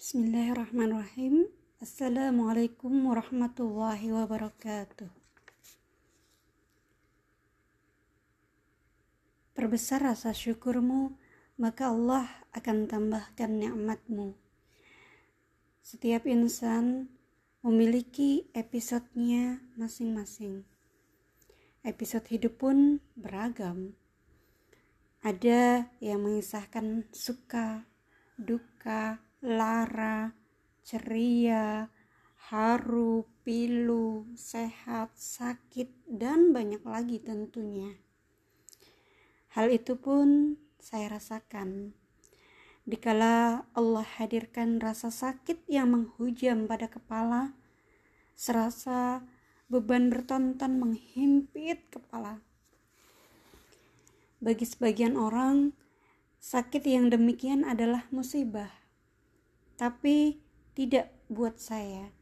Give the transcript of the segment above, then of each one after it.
Bismillahirrahmanirrahim. Assalamualaikum warahmatullahi wabarakatuh. Perbesar rasa syukurmu, maka Allah akan tambahkan nikmatmu. Setiap insan memiliki episodenya masing-masing. Episode hidup pun beragam. Ada yang mengisahkan suka, duka, lara, ceria, haru, pilu, sehat, sakit, dan banyak lagi tentunya. Hal itu pun saya rasakan. Dikala Allah hadirkan rasa sakit yang menghujam pada kepala, serasa beban bertonton menghimpit kepala. Bagi sebagian orang, sakit yang demikian adalah musibah tapi tidak buat saya.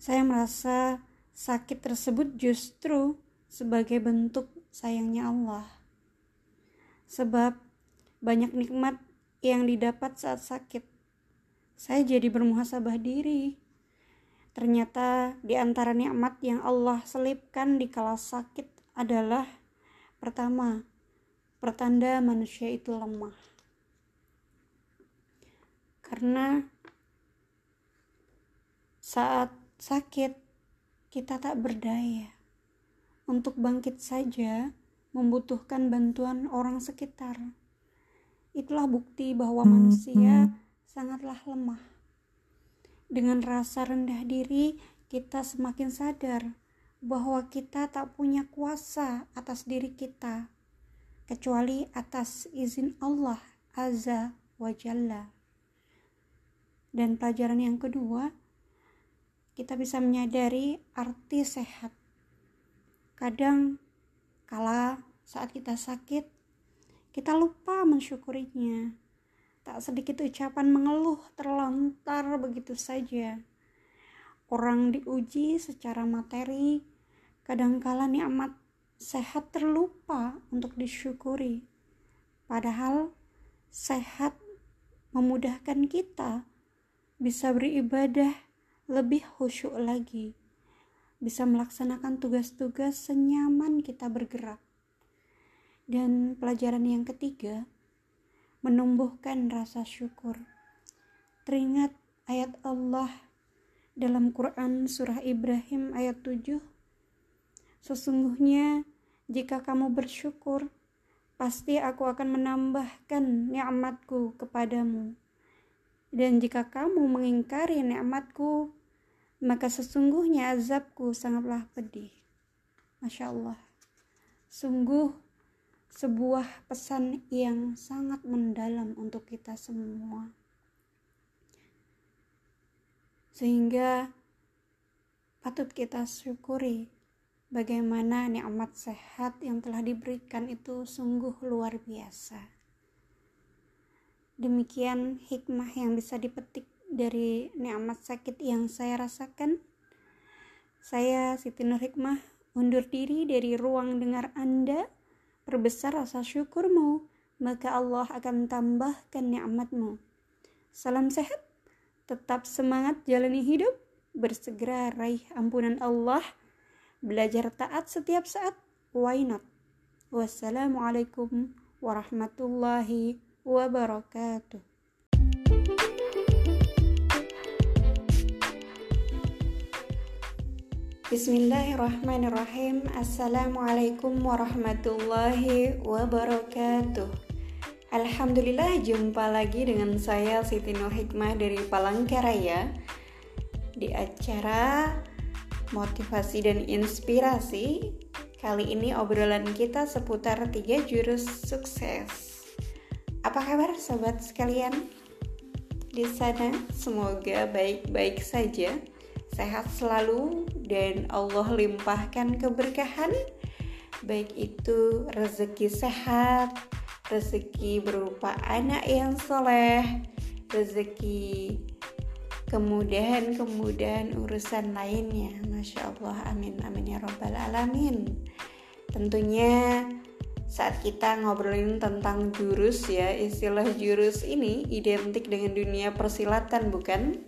Saya merasa sakit tersebut justru sebagai bentuk sayangnya Allah. Sebab banyak nikmat yang didapat saat sakit. Saya jadi bermuhasabah diri. Ternyata di antara nikmat yang Allah selipkan di kala sakit adalah pertama, pertanda manusia itu lemah karena saat sakit kita tak berdaya untuk bangkit saja membutuhkan bantuan orang sekitar. Itulah bukti bahwa manusia sangatlah lemah. Dengan rasa rendah diri, kita semakin sadar bahwa kita tak punya kuasa atas diri kita kecuali atas izin Allah Azza wa Jalla. Dan pelajaran yang kedua, kita bisa menyadari arti sehat. Kadang kala saat kita sakit, kita lupa mensyukurinya. Tak sedikit ucapan mengeluh terlontar begitu saja. Orang diuji secara materi, kadangkala nikmat sehat terlupa untuk disyukuri. Padahal sehat memudahkan kita bisa beribadah lebih khusyuk lagi, bisa melaksanakan tugas-tugas senyaman kita bergerak. Dan pelajaran yang ketiga, menumbuhkan rasa syukur. Teringat ayat Allah dalam Quran surah Ibrahim ayat 7. Sesungguhnya jika kamu bersyukur, pasti aku akan menambahkan nikmatku kepadamu dan jika kamu mengingkari nikmatku, maka sesungguhnya azabku sangatlah pedih. Masya Allah. Sungguh sebuah pesan yang sangat mendalam untuk kita semua. Sehingga patut kita syukuri bagaimana nikmat sehat yang telah diberikan itu sungguh luar biasa. Demikian hikmah yang bisa dipetik dari nikmat sakit yang saya rasakan. Saya Siti Nur Hikmah undur diri dari ruang dengar Anda. Perbesar rasa syukurmu, maka Allah akan tambahkan nikmatmu. Salam sehat, tetap semangat jalani hidup, bersegera raih ampunan Allah, belajar taat setiap saat, why not? Wassalamualaikum warahmatullahi wabarakatuh. Bismillahirrahmanirrahim. Assalamualaikum warahmatullahi wabarakatuh. Alhamdulillah jumpa lagi dengan saya Siti Nur Hikmah dari Palangkaraya Di acara motivasi dan inspirasi. Kali ini obrolan kita seputar tiga jurus sukses apa kabar sobat sekalian? Di sana semoga baik-baik saja, sehat selalu dan Allah limpahkan keberkahan baik itu rezeki sehat, rezeki berupa anak yang soleh, rezeki kemudahan-kemudahan urusan lainnya. Masya Allah, amin, amin ya robbal alamin. Tentunya saat kita ngobrolin tentang jurus ya istilah jurus ini identik dengan dunia persilatan bukan?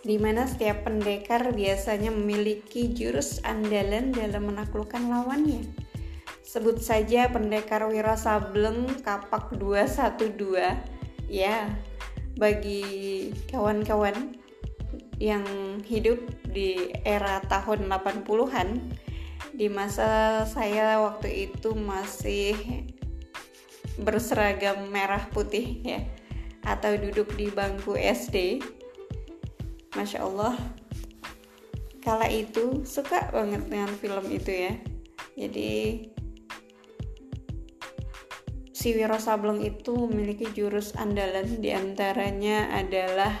Di mana setiap pendekar biasanya memiliki jurus andalan dalam menaklukkan lawannya. Sebut saja pendekar Wira Sableng kapak 212 ya. Bagi kawan-kawan yang hidup di era tahun 80-an di masa saya waktu itu masih berseragam merah putih ya atau duduk di bangku SD Masya Allah kala itu suka banget dengan film itu ya. Jadi si Wiro Sableng itu memiliki jurus andalan di antaranya adalah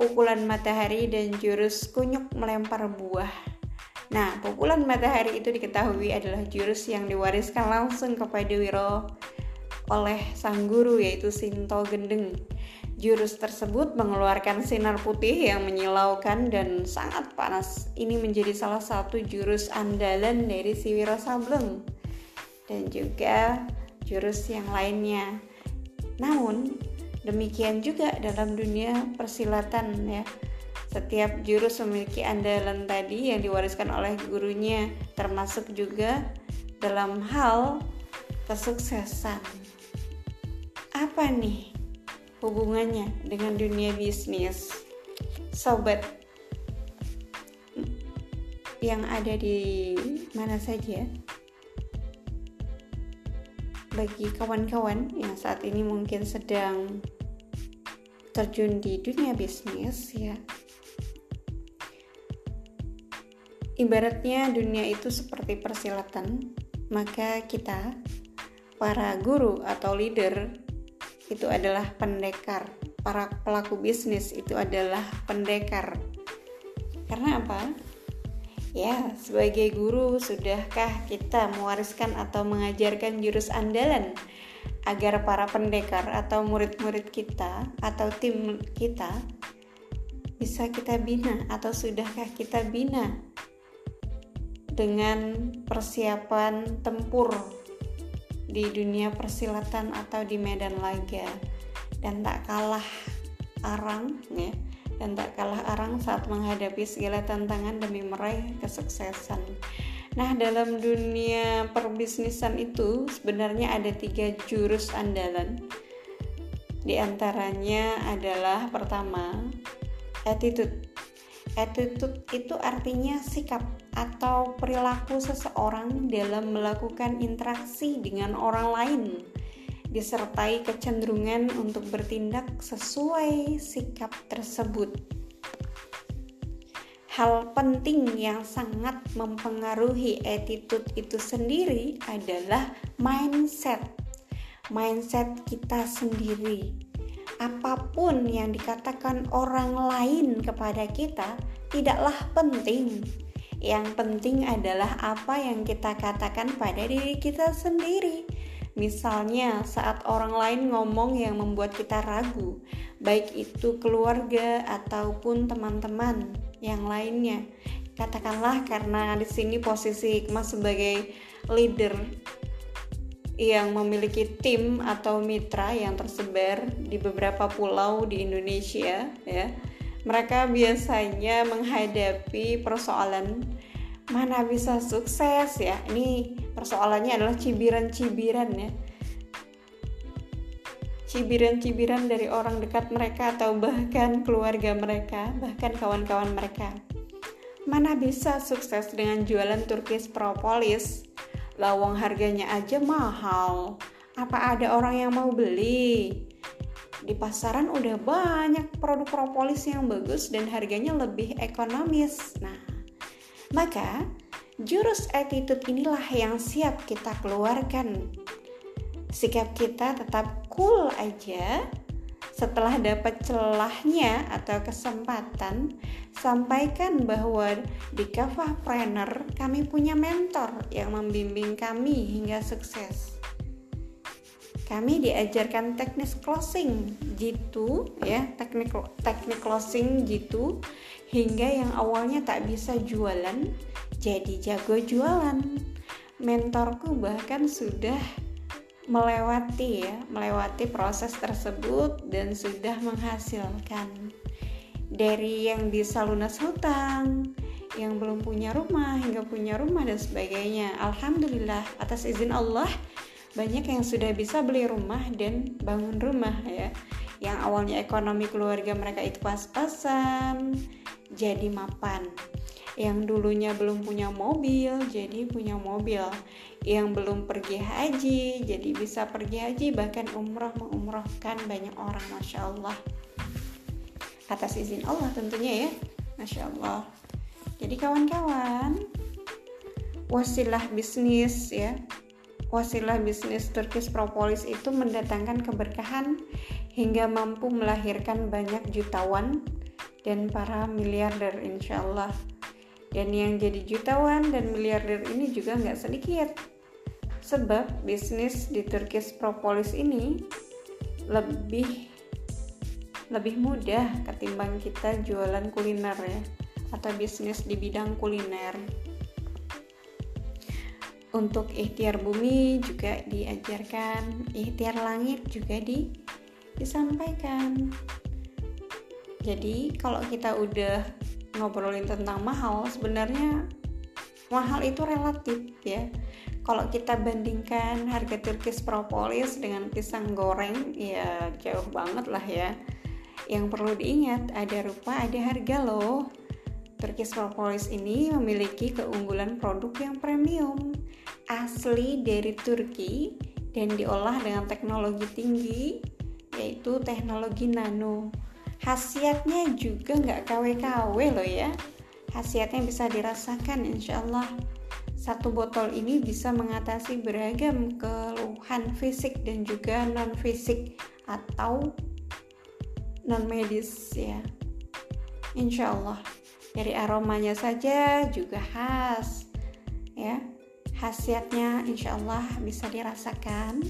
pukulan matahari dan jurus kunyuk melempar buah Nah, pukulan matahari itu diketahui adalah jurus yang diwariskan langsung kepada Wiro oleh sang guru yaitu Sinto Gendeng. Jurus tersebut mengeluarkan sinar putih yang menyilaukan dan sangat panas. Ini menjadi salah satu jurus andalan dari si Wiro Sableng dan juga jurus yang lainnya. Namun, demikian juga dalam dunia persilatan ya setiap jurus memiliki andalan tadi yang diwariskan oleh gurunya, termasuk juga dalam hal kesuksesan. Apa nih hubungannya dengan dunia bisnis? Sobat yang ada di mana saja bagi kawan-kawan yang saat ini mungkin sedang terjun di dunia bisnis ya Ibaratnya dunia itu seperti persilatan, maka kita, para guru atau leader, itu adalah pendekar. Para pelaku bisnis itu adalah pendekar. Karena apa? Ya, sebagai guru, sudahkah kita mewariskan atau mengajarkan jurus andalan agar para pendekar atau murid-murid kita atau tim kita bisa kita bina atau sudahkah kita bina dengan persiapan tempur di dunia persilatan atau di medan laga dan tak kalah arang ya dan tak kalah arang saat menghadapi segala tantangan demi meraih kesuksesan. Nah, dalam dunia perbisnisan itu sebenarnya ada tiga jurus andalan. Di antaranya adalah pertama, attitude. Attitude itu artinya sikap atau perilaku seseorang dalam melakukan interaksi dengan orang lain, disertai kecenderungan untuk bertindak sesuai sikap tersebut. Hal penting yang sangat mempengaruhi attitude itu sendiri adalah mindset. Mindset kita sendiri. Apa pun yang dikatakan orang lain kepada kita tidaklah penting yang penting adalah apa yang kita katakan pada diri kita sendiri. Misalnya, saat orang lain ngomong yang membuat kita ragu, baik itu keluarga ataupun teman-teman yang lainnya. Katakanlah karena di sini posisi Hikmah sebagai leader yang memiliki tim atau mitra yang tersebar di beberapa pulau di Indonesia ya. Mereka biasanya menghadapi persoalan mana bisa sukses ya. Ini persoalannya adalah cibiran-cibiran ya. Cibiran-cibiran dari orang dekat mereka atau bahkan keluarga mereka bahkan kawan-kawan mereka. Mana bisa sukses dengan jualan turkis propolis lawang harganya aja mahal apa ada orang yang mau beli di pasaran udah banyak produk propolis yang bagus dan harganya lebih ekonomis. Nah, maka jurus attitude inilah yang siap kita keluarkan. Sikap kita tetap cool aja setelah dapat celahnya atau kesempatan, sampaikan bahwa di Kafah Planner kami punya mentor yang membimbing kami hingga sukses. Kami diajarkan teknis closing jitu ya teknik teknik closing jitu hingga yang awalnya tak bisa jualan jadi jago jualan. Mentorku bahkan sudah melewati ya, melewati proses tersebut dan sudah menghasilkan dari yang bisa lunas hutang, yang belum punya rumah hingga punya rumah dan sebagainya. Alhamdulillah atas izin Allah banyak yang sudah bisa beli rumah dan bangun rumah ya. Yang awalnya ekonomi keluarga mereka itu pas-pasan jadi mapan yang dulunya belum punya mobil jadi punya mobil yang belum pergi haji jadi bisa pergi haji bahkan umroh mengumrohkan banyak orang masya Allah. Atas izin Allah tentunya ya masya Allah. Jadi kawan-kawan wasilah bisnis ya. Wasilah bisnis Turkish Propolis itu mendatangkan keberkahan hingga mampu melahirkan banyak jutawan dan para miliarder insya Allah dan yang jadi jutawan dan miliarder ini juga nggak sedikit. Sebab bisnis di Turkish Propolis ini lebih lebih mudah ketimbang kita jualan kuliner ya atau bisnis di bidang kuliner. Untuk ikhtiar bumi juga diajarkan, ikhtiar langit juga di, disampaikan. Jadi kalau kita udah ngobrolin tentang mahal sebenarnya mahal itu relatif ya. Kalau kita bandingkan harga Turkish propolis dengan pisang goreng ya jauh banget lah ya. Yang perlu diingat ada rupa ada harga loh. Turkish propolis ini memiliki keunggulan produk yang premium asli dari Turki dan diolah dengan teknologi tinggi yaitu teknologi nano Hasiatnya juga nggak KW-KW loh ya. Hasiatnya bisa dirasakan insya Allah. Satu botol ini bisa mengatasi beragam keluhan fisik dan juga non fisik atau non medis ya. Insya Allah dari aromanya saja juga khas ya. Hasiatnya insya Allah bisa dirasakan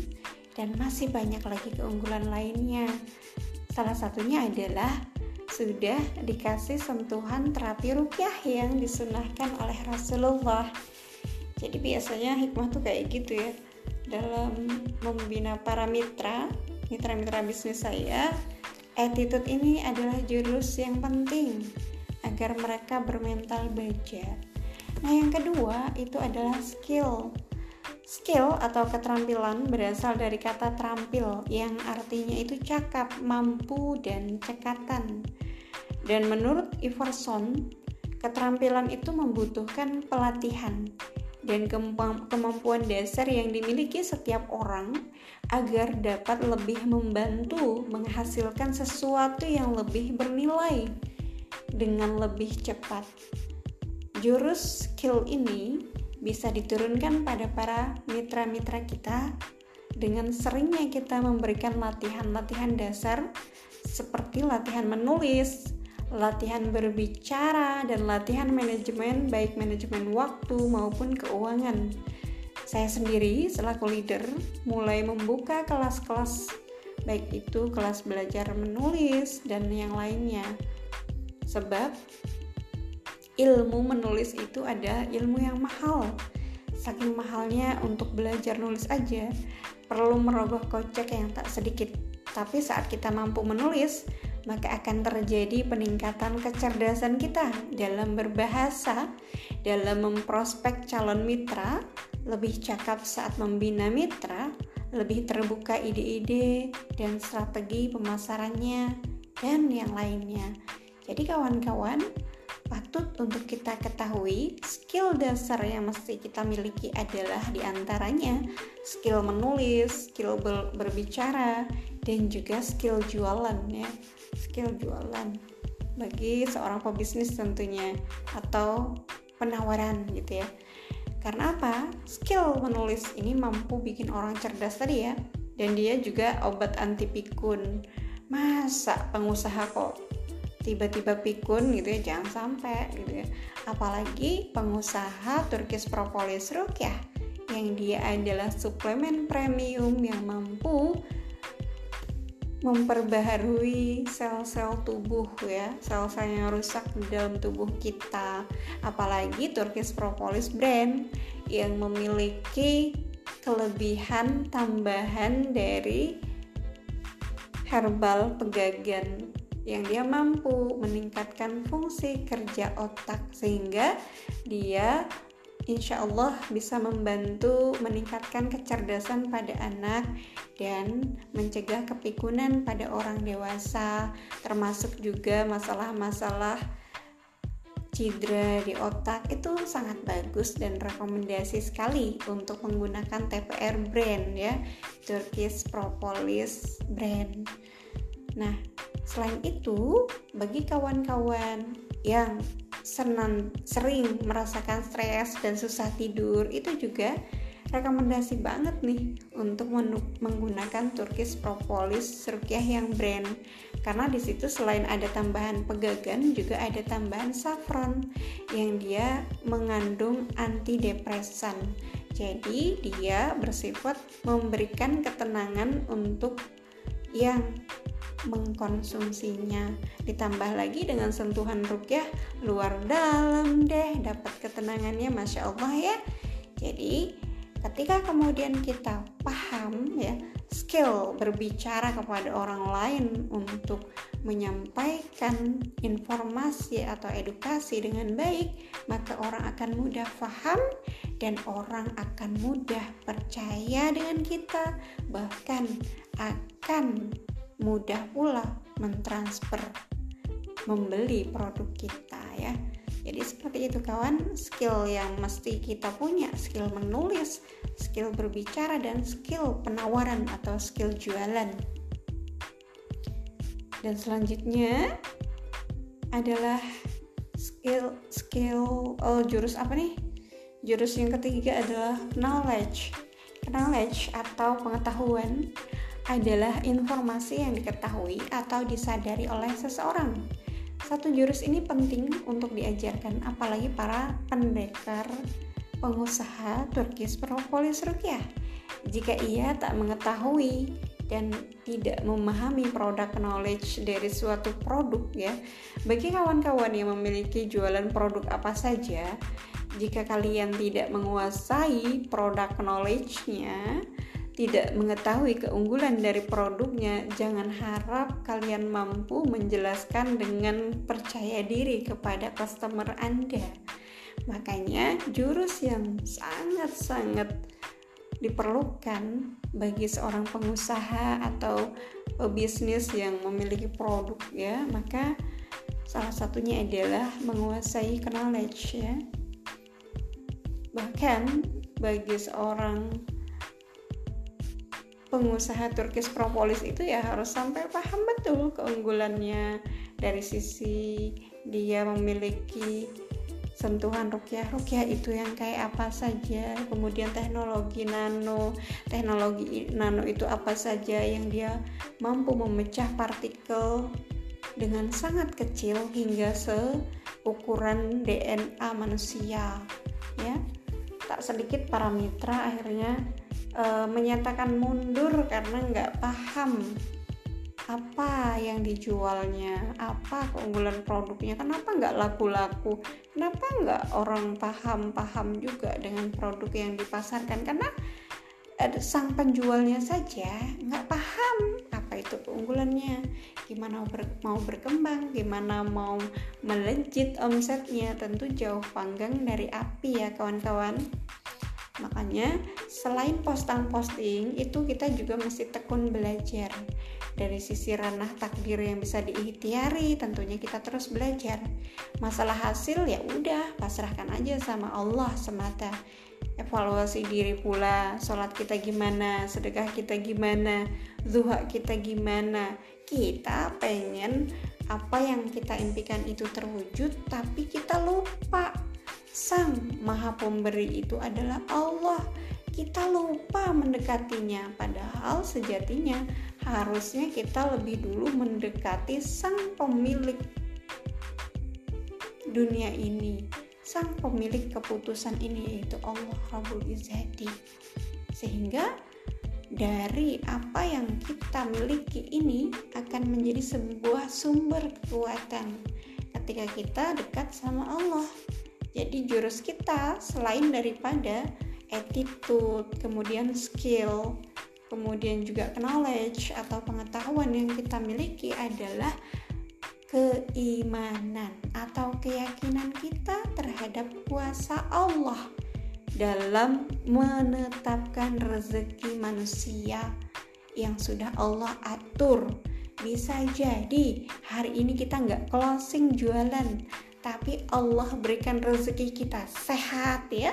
dan masih banyak lagi keunggulan lainnya. Salah satunya adalah sudah dikasih sentuhan terapi rukyah yang disunahkan oleh Rasulullah. Jadi biasanya hikmah tuh kayak gitu ya. Dalam membina para mitra, mitra-mitra bisnis saya, attitude ini adalah jurus yang penting agar mereka bermental baja. Nah, yang kedua itu adalah skill Skill atau keterampilan berasal dari kata terampil yang artinya itu cakap, mampu, dan cekatan. Dan menurut Iverson, keterampilan itu membutuhkan pelatihan dan kemampuan dasar yang dimiliki setiap orang agar dapat lebih membantu menghasilkan sesuatu yang lebih bernilai dengan lebih cepat. Jurus skill ini bisa diturunkan pada para mitra-mitra kita dengan seringnya kita memberikan latihan-latihan dasar seperti latihan menulis, latihan berbicara, dan latihan manajemen baik manajemen waktu maupun keuangan. Saya sendiri selaku leader mulai membuka kelas-kelas baik itu kelas belajar menulis dan yang lainnya. Sebab ilmu menulis itu ada ilmu yang mahal. Saking mahalnya untuk belajar nulis aja perlu merogoh kocek yang tak sedikit. Tapi saat kita mampu menulis, maka akan terjadi peningkatan kecerdasan kita dalam berbahasa, dalam memprospek calon mitra, lebih cakap saat membina mitra, lebih terbuka ide-ide dan strategi pemasarannya, dan yang lainnya. Jadi kawan-kawan, patut untuk kita ketahui skill dasar yang mesti kita miliki adalah di antaranya skill menulis, skill ber berbicara, dan juga skill jualan ya. Skill jualan bagi seorang pebisnis tentunya atau penawaran gitu ya. Karena apa? skill menulis ini mampu bikin orang cerdas tadi ya dan dia juga obat anti pikun. Masa pengusaha kok tiba-tiba pikun gitu ya jangan sampai gitu ya. Apalagi pengusaha Turkish Propolis Rukyah yang dia adalah suplemen premium yang mampu memperbaharui sel-sel tubuh ya sel-sel yang rusak di dalam tubuh kita. Apalagi Turkish Propolis brand yang memiliki kelebihan tambahan dari herbal pegagan yang dia mampu meningkatkan fungsi kerja otak sehingga dia insya Allah bisa membantu meningkatkan kecerdasan pada anak dan mencegah kepikunan pada orang dewasa termasuk juga masalah-masalah cedera di otak. Itu sangat bagus dan rekomendasi sekali untuk menggunakan TPR brand ya Turkish Propolis brand. Nah selain itu bagi kawan-kawan yang senang sering merasakan stres dan susah tidur itu juga rekomendasi banget nih untuk menggunakan Turkish Propolis Rukyah yang brand. Karena di situ selain ada tambahan pegagan juga ada tambahan saffron yang dia mengandung antidepresan. Jadi dia bersifat memberikan ketenangan untuk yang mengkonsumsinya. Ditambah lagi dengan sentuhan rukyah luar dalam deh dapat ketenangannya masya Allah ya. Jadi ketika kemudian kita paham ya skill berbicara kepada orang lain untuk menyampaikan informasi atau edukasi dengan baik maka orang akan mudah paham dan orang akan mudah percaya dengan kita. Bahkan akan mudah pula mentransfer membeli produk kita ya. Jadi seperti itu kawan. Skill yang mesti kita punya skill menulis skill berbicara dan skill penawaran atau skill jualan. Dan selanjutnya adalah skill skill oh, jurus apa nih? Jurus yang ketiga adalah knowledge. Knowledge atau pengetahuan adalah informasi yang diketahui atau disadari oleh seseorang. Satu jurus ini penting untuk diajarkan apalagi para pendekar pengusaha Turkish Propolis Rukyah. Jika ia tak mengetahui dan tidak memahami produk knowledge dari suatu produk ya. Bagi kawan-kawan yang memiliki jualan produk apa saja, jika kalian tidak menguasai produk knowledge-nya, tidak mengetahui keunggulan dari produknya, jangan harap kalian mampu menjelaskan dengan percaya diri kepada customer Anda. Makanya, jurus yang sangat-sangat diperlukan bagi seorang pengusaha atau bisnis yang memiliki produk ya, maka salah satunya adalah menguasai knowledge ya. Bahkan bagi seorang pengusaha Turkish Propolis itu ya harus sampai paham betul keunggulannya. Dari sisi dia memiliki sentuhan rukyah rukyah itu yang kayak apa saja. Kemudian teknologi nano teknologi nano itu apa saja yang dia mampu memecah partikel dengan sangat kecil hingga seukuran DNA manusia ya. Tak sedikit para mitra akhirnya e, menyatakan mundur karena nggak paham apa yang dijualnya, apa keunggulan produknya, kenapa nggak laku-laku, kenapa nggak orang paham-paham juga dengan produk yang dipasarkan karena sang penjualnya saja nggak paham apa itu keunggulannya, gimana ber, mau berkembang, gimana mau melejit omsetnya, tentu jauh panggang dari api ya kawan-kawan. Makanya selain posting-posting itu kita juga mesti tekun belajar. Dari sisi ranah takdir yang bisa diikhtiari tentunya kita terus belajar. Masalah hasil ya udah pasrahkan aja sama Allah semata. Evaluasi diri pula sholat kita gimana sedekah kita gimana zuha kita gimana. Kita pengen apa yang kita impikan itu terwujud tapi kita lupa Sang Maha Pemberi itu adalah Allah. Kita lupa mendekatinya, padahal sejatinya harusnya kita lebih dulu mendekati Sang Pemilik dunia ini, Sang Pemilik keputusan ini yaitu Allah Rabbul Izzati. Sehingga dari apa yang kita miliki ini akan menjadi sebuah sumber kekuatan ketika kita dekat sama Allah. Jadi jurus kita selain daripada attitude, kemudian skill, kemudian juga knowledge atau pengetahuan yang kita miliki adalah keimanan atau keyakinan kita terhadap kuasa Allah dalam menetapkan rezeki manusia yang sudah Allah atur. Bisa jadi hari ini kita nggak closing jualan, tapi Allah berikan rezeki kita sehat ya.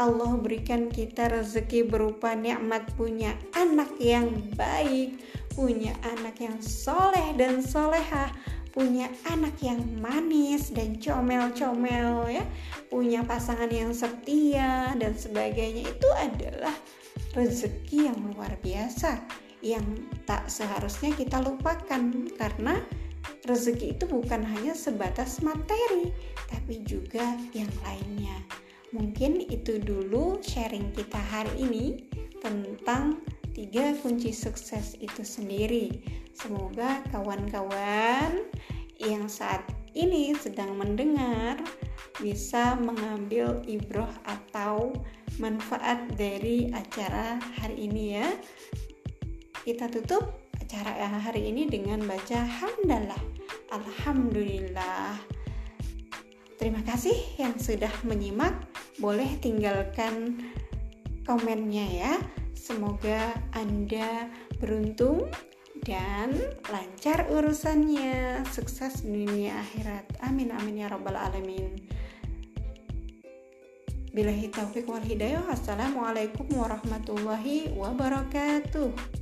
Allah berikan kita rezeki berupa nikmat punya anak yang baik, punya anak yang soleh dan solehah, punya anak yang manis dan comel-comel ya, punya pasangan yang setia dan sebagainya itu adalah rezeki yang luar biasa yang tak seharusnya kita lupakan karena rezeki itu bukan hanya sebatas materi tapi juga yang lainnya. Mungkin itu dulu sharing kita hari ini tentang tiga kunci sukses itu sendiri. Semoga kawan-kawan yang saat ini sedang mendengar bisa mengambil ibroh atau manfaat dari acara hari ini ya. Kita tutup acara hari ini dengan baca hamdalah. Alhamdulillah. Terima kasih yang sudah menyimak. Boleh tinggalkan komennya ya. Semoga Anda beruntung dan lancar urusannya, sukses dunia akhirat. Amin amin ya rabbal alamin. Bilahi taufiq wal hidayah. Assalamualaikum warahmatullahi wabarakatuh.